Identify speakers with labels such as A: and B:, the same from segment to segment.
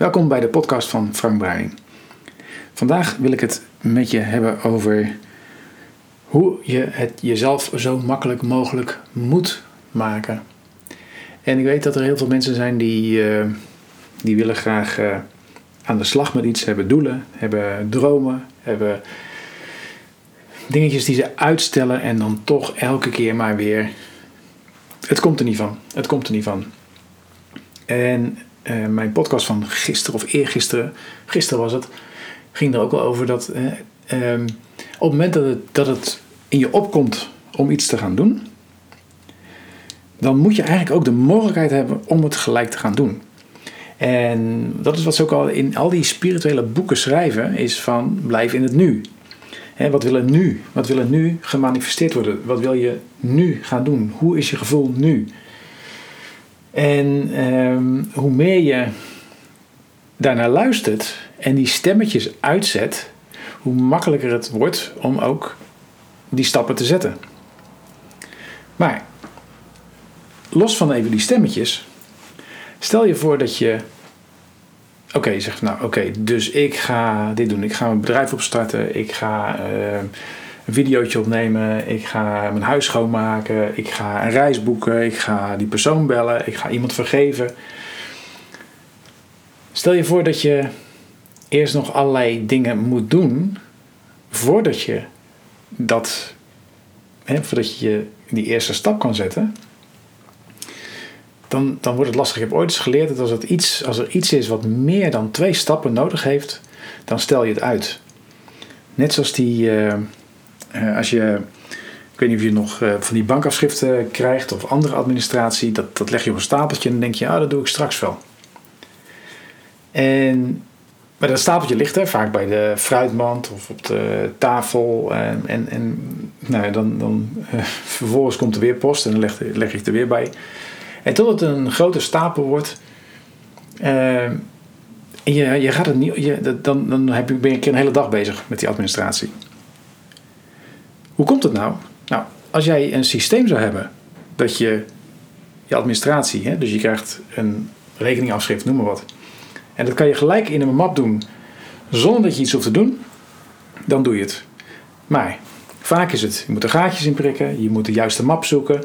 A: Welkom bij de podcast van Frank Bruining. Vandaag wil ik het met je hebben over hoe je het jezelf zo makkelijk mogelijk moet maken. En ik weet dat er heel veel mensen zijn die, uh, die willen graag uh, aan de slag met iets, hebben doelen, hebben dromen, hebben dingetjes die ze uitstellen en dan toch elke keer maar weer. Het komt er niet van. Het komt er niet van. En uh, mijn podcast van gisteren of eergisteren, gisteren was het, ging er ook al over dat uh, um, op het moment dat het, dat het in je opkomt om iets te gaan doen, dan moet je eigenlijk ook de mogelijkheid hebben om het gelijk te gaan doen. En dat is wat ze ook al in al die spirituele boeken schrijven, is van blijf in het nu. Wat wil er nu? Wat wil er nu gemanifesteerd worden? Wat wil je nu gaan doen? Hoe is je gevoel nu? En um, hoe meer je daarnaar luistert en die stemmetjes uitzet, hoe makkelijker het wordt om ook die stappen te zetten. Maar los van even die stemmetjes, stel je voor dat je. Oké, je zegt nou oké, dus ik ga dit doen. Ik ga mijn bedrijf opstarten. Ik ga uh, een videootje opnemen. Ik ga mijn huis schoonmaken. Ik ga een reis boeken. Ik ga die persoon bellen. Ik ga iemand vergeven. Stel je voor dat je eerst nog allerlei dingen moet doen voordat je dat, hè, voordat je die eerste stap kan zetten. Dan, dan wordt het lastig. Ik heb ooit eens geleerd dat als, het iets, als er iets is wat meer dan twee stappen nodig heeft, dan stel je het uit. Net zoals die, uh, als je, ik weet niet of je nog uh, van die bankafschriften krijgt of andere administratie, dat, dat leg je op een stapeltje en dan denk je, ah, dat doe ik straks wel. En maar dat stapeltje ligt er vaak bij de fruitmand of op de tafel. En, en, en nou, dan, dan uh, vervolgens komt er weer post en dan leg, leg ik er weer bij. En tot het een grote stapel wordt. Je, je gaat het niet, je, dan, dan heb je, ben je een hele dag bezig met die administratie. Hoe komt het nou? Nou, als jij een systeem zou hebben dat je je administratie, hè, dus je krijgt een rekeningafschrift, noem maar wat en dat kan je gelijk in een map doen zonder dat je iets hoeft te doen. Dan doe je het. Maar vaak is het, je moet er gaatjes in prikken, je moet de juiste map zoeken.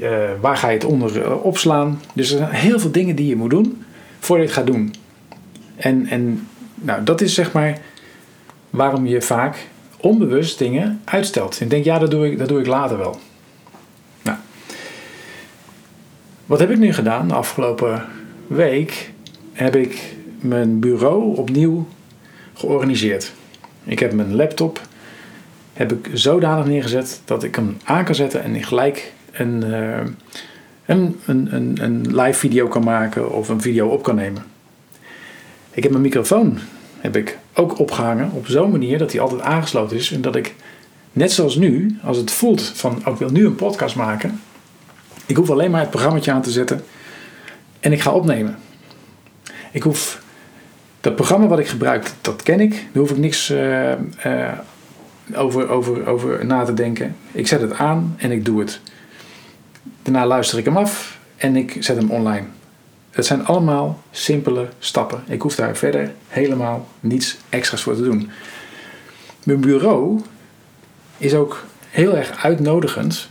A: Uh, waar ga je het onder uh, opslaan? Dus er zijn heel veel dingen die je moet doen voordat je het gaat doen. En, en nou, dat is zeg maar waarom je vaak onbewust dingen uitstelt. En denk, ja, dat doe ik, dat doe ik later wel. Nou, wat heb ik nu gedaan de afgelopen week? Heb ik mijn bureau opnieuw georganiseerd. Ik heb mijn laptop heb ik zodanig neergezet dat ik hem aan kan zetten en gelijk een, uh, een, een, een, een live video kan maken of een video op kan nemen. Ik heb mijn microfoon heb ik ook opgehangen op zo'n manier dat hij altijd aangesloten is en dat ik net zoals nu, als het voelt van oh, ik wil nu een podcast maken, ik hoef alleen maar het programma aan te zetten en ik ga opnemen. Ik hoef dat programma wat ik gebruik, dat ken ik. Daar hoef ik niks uh, uh, over, over, over na te denken. Ik zet het aan en ik doe het. Daarna luister ik hem af en ik zet hem online. Het zijn allemaal simpele stappen. Ik hoef daar verder helemaal niets extra's voor te doen. Mijn bureau is ook heel erg uitnodigend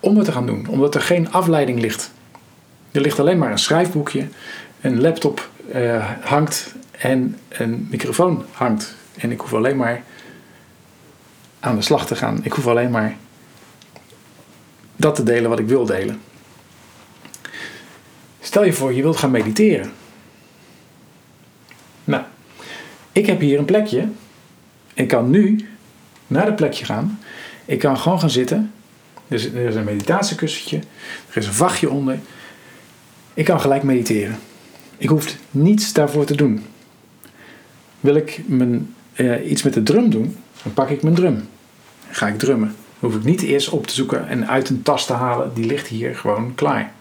A: om het te gaan doen, omdat er geen afleiding ligt. Er ligt alleen maar een schrijfboekje, een laptop uh, hangt en een microfoon hangt. En ik hoef alleen maar aan de slag te gaan. Ik hoef alleen maar dat te delen wat ik wil delen. Stel je voor, je wilt gaan mediteren. Nou, ik heb hier een plekje. Ik kan nu naar dat plekje gaan. Ik kan gewoon gaan zitten. Er is een meditatiekussentje. Er is een vachtje onder. Ik kan gelijk mediteren. Ik hoef niets daarvoor te doen. Wil ik mijn, uh, iets met de drum doen, dan pak ik mijn drum. ga ik drummen. Dan hoef ik niet eerst op te zoeken en uit een tas te halen. Die ligt hier gewoon klaar.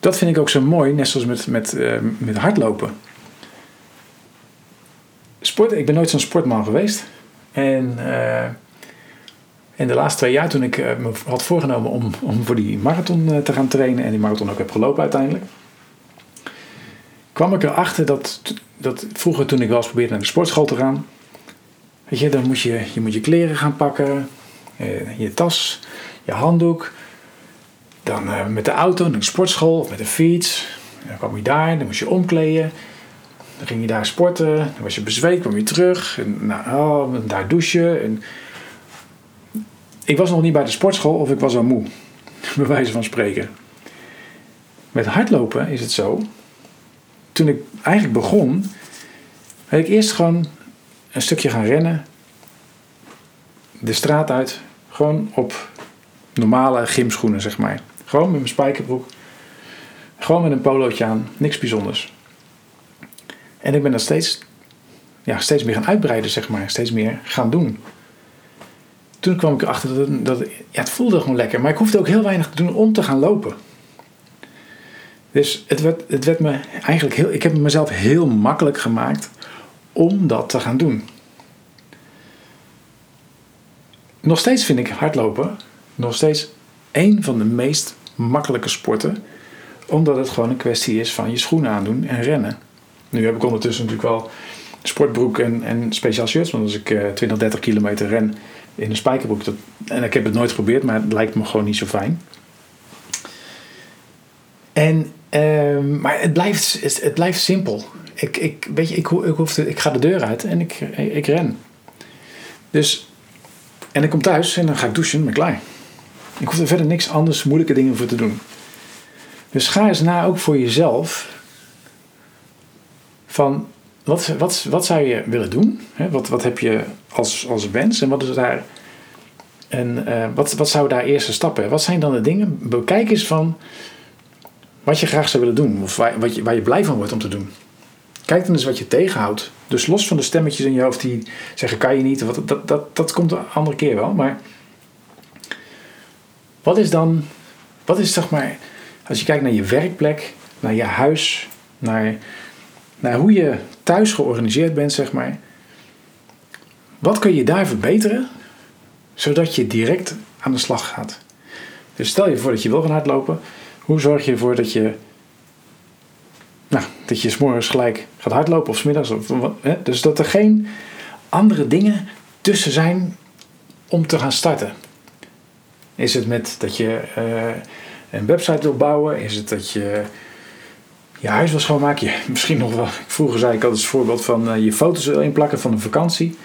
A: Dat vind ik ook zo mooi, net zoals met, met, uh, met hardlopen. Sport, ik ben nooit zo'n sportman geweest. En in de laatste twee jaar, toen ik me had voorgenomen om, om voor die marathon te gaan trainen en die marathon ook heb gelopen uiteindelijk, kwam ik erachter dat, dat vroeger toen ik wel eens probeerde naar de sportschool te gaan, weet je, dan moet je je, moet je kleren gaan pakken, eh, je tas, je handdoek, dan eh, met de auto naar de sportschool of met de fiets. Dan kwam je daar, dan moest je omkleden. Dan ging je daar sporten, dan was je bezweet, kwam je terug. En, nou, oh, daar douchen. En ik was nog niet bij de sportschool of ik was al moe, bij wijze van spreken. Met hardlopen is het zo. Toen ik eigenlijk begon, ben ik eerst gewoon een stukje gaan rennen. De straat uit. Gewoon op normale gymschoenen, zeg maar. Gewoon met mijn spijkerbroek. Gewoon met een polootje aan. Niks bijzonders. En ik ben dat steeds, ja, steeds meer gaan uitbreiden, zeg maar. Steeds meer gaan doen. Toen kwam ik erachter dat, het, dat ja, het voelde gewoon lekker. Maar ik hoefde ook heel weinig te doen om te gaan lopen. Dus het werd, het werd me eigenlijk heel... Ik heb het mezelf heel makkelijk gemaakt om dat te gaan doen. Nog steeds vind ik hardlopen nog steeds één van de meest makkelijke sporten. Omdat het gewoon een kwestie is van je schoenen aandoen en rennen. Nu heb ik ondertussen natuurlijk wel sportbroek en, en speciaal shirts. Want als ik uh, 20, 30 kilometer ren in een spijkerbroek. Dat, en ik heb het nooit geprobeerd, maar het lijkt me gewoon niet zo fijn. En, uh, maar het blijft, het, blijft simpel. Ik, ik, weet je, ik, ik, hoef ik ga de deur uit en ik, ik ren. Dus, en ik kom thuis en dan ga ik douchen en ben klaar. Ik hoef er verder niks anders moeilijke dingen voor te doen. Dus ga eens na ook voor jezelf. Van wat, wat, wat zou je willen doen? Wat, wat heb je als, als wens? En wat is daar. En uh, wat, wat zou daar eerste stappen? Wat zijn dan de dingen? Bekijk eens van wat je graag zou willen doen. Of waar, wat je, waar je blij van wordt om te doen. Kijk dan eens wat je tegenhoudt. Dus los van de stemmetjes in je hoofd die zeggen kan je niet. Wat, dat, dat, dat komt een andere keer wel. Maar wat is dan, wat is zeg maar, als je kijkt naar je werkplek, naar je huis, naar, naar hoe je thuis georganiseerd bent, zeg maar. Wat kun je daar verbeteren, zodat je direct aan de slag gaat? Dus stel je voor dat je wil gaan hardlopen. Hoe zorg je ervoor dat je, nou, dat je s'morgens gelijk gaat hardlopen of smiddags? Of, hè? Dus dat er geen andere dingen tussen zijn om te gaan starten. Is het met dat je uh, een website wil bouwen? Is het dat je je huis wil schoonmaken? Je, misschien nog wel. Vroeger zei ik altijd als voorbeeld van uh, je foto's wil inplakken van een vakantie.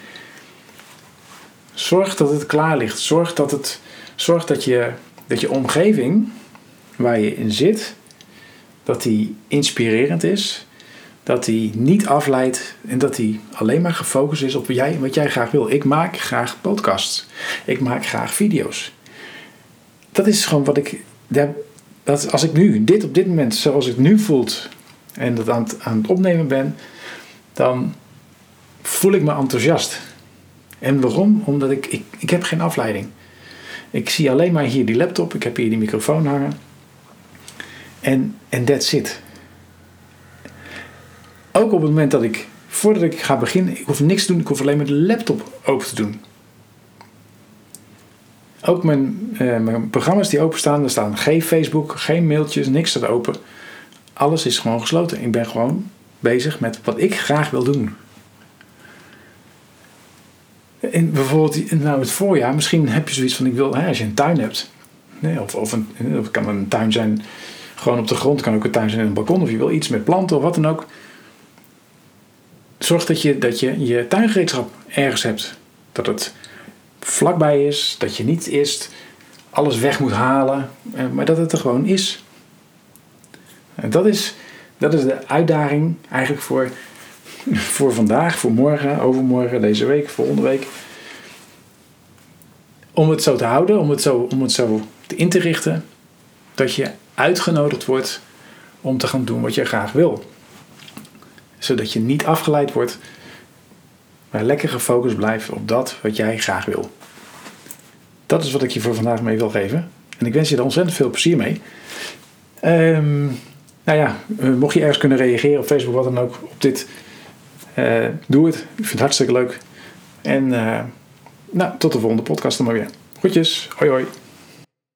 A: Zorg dat het klaar ligt. Zorg dat, het, zorg dat, je, dat je omgeving waar je in zit, dat die inspirerend is. Dat die niet afleidt en dat die alleen maar gefocust is op wat jij, wat jij graag wil. Ik maak graag podcasts. Ik maak graag video's dat is gewoon wat ik. Dat als ik nu, dit op dit moment, zoals ik nu voelt en dat aan het, aan het opnemen ben, dan voel ik me enthousiast. En waarom? Omdat ik, ik, ik heb geen afleiding. Ik zie alleen maar hier die laptop, ik heb hier die microfoon hangen. En, en that's it. Ook op het moment dat ik, voordat ik ga beginnen, ik hoef niks te doen, ik hoef alleen maar de laptop open te doen. Ook mijn, uh, mijn programma's die openstaan, er staan geen Facebook, geen mailtjes, niks staat open. Alles is gewoon gesloten. Ik ben gewoon bezig met wat ik graag wil doen. In bijvoorbeeld nou het voorjaar, misschien heb je zoiets van: ik wil, hè, als je een tuin hebt, nee, of, of, een, of kan een tuin zijn gewoon op de grond, kan ook een tuin zijn in een balkon, of je wil iets met planten of wat dan ook. Zorg dat je dat je, je tuingereedschap ergens hebt. Dat het vlakbij is. Dat je niet eerst alles weg moet halen, eh, maar dat het er gewoon is. En dat is, dat is de uitdaging eigenlijk voor, voor vandaag, voor morgen, overmorgen, deze week, volgende week. Om het zo te houden, om het zo, om het zo in te richten, dat je uitgenodigd wordt om te gaan doen wat je graag wil. Zodat je niet afgeleid wordt maar lekker gefocust blijft op dat wat jij graag wil. Dat is wat ik je voor vandaag mee wil geven. En ik wens je er ontzettend veel plezier mee. Um, nou ja, eh, mocht je ergens kunnen reageren op Facebook, wat dan ook, op dit, uh, doe het. Ik vind het hartstikke leuk. En uh, nou, tot de volgende podcast dan maar weer. Groetjes, hoi hoi.